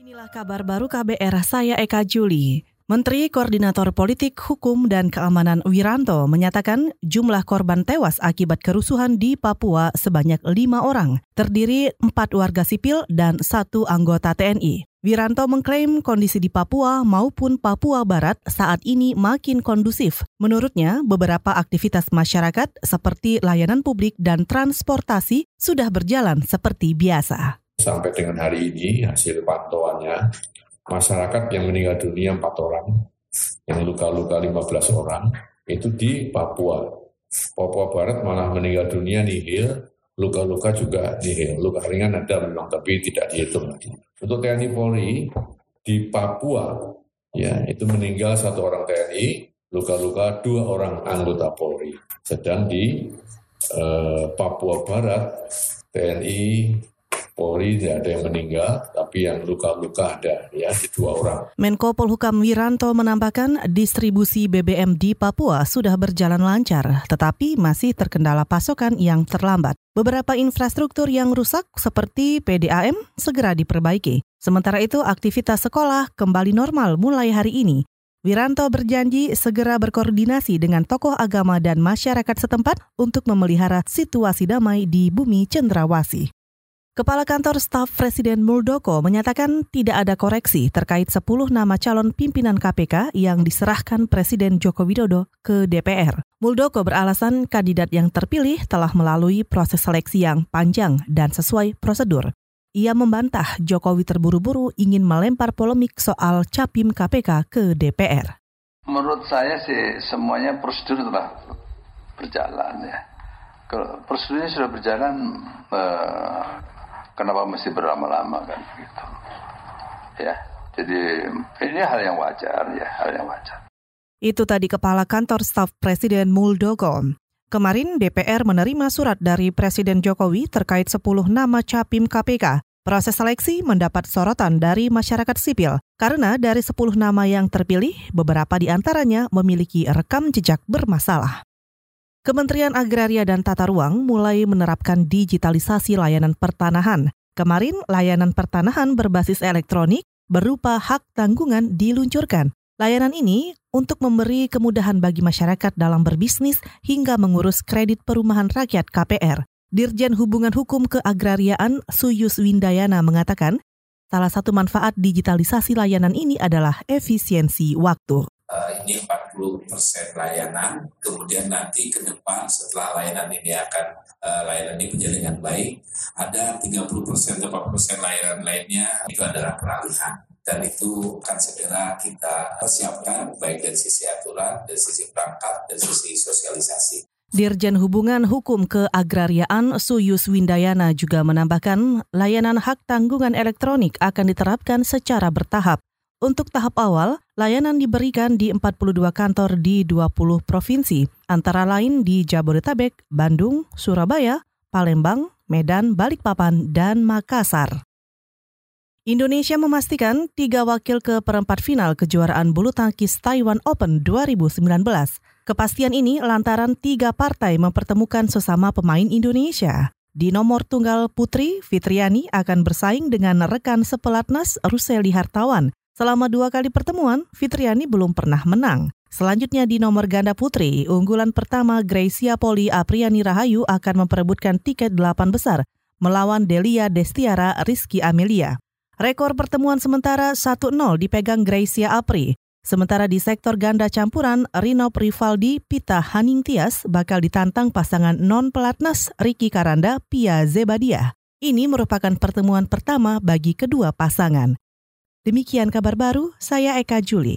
Inilah kabar baru KBR, saya Eka Juli. Menteri Koordinator Politik, Hukum, dan Keamanan Wiranto menyatakan jumlah korban tewas akibat kerusuhan di Papua sebanyak lima orang, terdiri empat warga sipil dan satu anggota TNI. Wiranto mengklaim kondisi di Papua maupun Papua Barat saat ini makin kondusif. Menurutnya, beberapa aktivitas masyarakat seperti layanan publik dan transportasi sudah berjalan seperti biasa sampai dengan hari ini hasil pantauannya masyarakat yang meninggal dunia empat orang, yang luka-luka 15 orang itu di Papua. Papua Barat malah meninggal dunia nihil, luka-luka juga nihil. Luka ringan ada memang tapi tidak dihitung lagi. Untuk TNI Polri di Papua ya itu meninggal satu orang TNI, luka-luka dua orang anggota Polri. Sedang di eh, Papua Barat TNI Polri tidak ada yang meninggal, tapi yang luka-luka ada ya di dua orang. Menko Polhukam Wiranto menambahkan distribusi BBM di Papua sudah berjalan lancar, tetapi masih terkendala pasokan yang terlambat. Beberapa infrastruktur yang rusak seperti PDAM segera diperbaiki. Sementara itu aktivitas sekolah kembali normal mulai hari ini. Wiranto berjanji segera berkoordinasi dengan tokoh agama dan masyarakat setempat untuk memelihara situasi damai di bumi Cendrawasih. Kepala Kantor Staf Presiden Muldoko menyatakan tidak ada koreksi terkait 10 nama calon pimpinan KPK yang diserahkan Presiden Joko Widodo ke DPR. Muldoko beralasan kandidat yang terpilih telah melalui proses seleksi yang panjang dan sesuai prosedur. Ia membantah Jokowi terburu-buru ingin melempar polemik soal capim KPK ke DPR. Menurut saya sih semuanya prosedur telah berjalan ya. Kalau prosedurnya sudah berjalan, eh, kenapa mesti berlama-lama kan gitu ya jadi ini hal yang wajar ya hal yang wajar itu tadi Kepala Kantor Staf Presiden Muldoko. Kemarin DPR menerima surat dari Presiden Jokowi terkait 10 nama capim KPK. Proses seleksi mendapat sorotan dari masyarakat sipil karena dari 10 nama yang terpilih, beberapa di antaranya memiliki rekam jejak bermasalah. Kementerian Agraria dan Tata Ruang mulai menerapkan digitalisasi layanan pertanahan. Kemarin, layanan pertanahan berbasis elektronik berupa hak tanggungan diluncurkan. Layanan ini untuk memberi kemudahan bagi masyarakat dalam berbisnis hingga mengurus kredit perumahan rakyat KPR. Dirjen Hubungan Hukum Keagrariaan Suyus Windayana mengatakan, salah satu manfaat digitalisasi layanan ini adalah efisiensi waktu uh, ini 40% layanan, kemudian nanti ke depan setelah layanan ini akan uh, layanan ini berjalan dengan baik, ada 30% atau 40% layanan lainnya itu adalah peralihan dan itu akan segera kita persiapkan baik dari sisi aturan, dari sisi perangkat, dari sisi sosialisasi. Dirjen Hubungan Hukum Keagrariaan Suyus Windayana juga menambahkan layanan hak tanggungan elektronik akan diterapkan secara bertahap. Untuk tahap awal, layanan diberikan di 42 kantor di 20 provinsi, antara lain di Jabodetabek, Bandung, Surabaya, Palembang, Medan, Balikpapan, dan Makassar. Indonesia memastikan tiga wakil ke perempat final kejuaraan bulu tangkis Taiwan Open 2019. Kepastian ini lantaran tiga partai mempertemukan sesama pemain Indonesia. Di nomor tunggal putri, Fitriani akan bersaing dengan rekan sepelatnas Ruseli Hartawan Selama dua kali pertemuan, Fitriani belum pernah menang. Selanjutnya di nomor ganda putri, unggulan pertama Gracia Poli Apriani Rahayu akan memperebutkan tiket delapan besar melawan Delia Destiara Rizky Amelia. Rekor pertemuan sementara 1-0 dipegang Gracia Apri. Sementara di sektor ganda campuran, Rino Rivaldi Pita Haningtias bakal ditantang pasangan non-pelatnas Ricky Karanda Pia Zebadia. Ini merupakan pertemuan pertama bagi kedua pasangan. Demikian kabar baru, saya Eka Juli.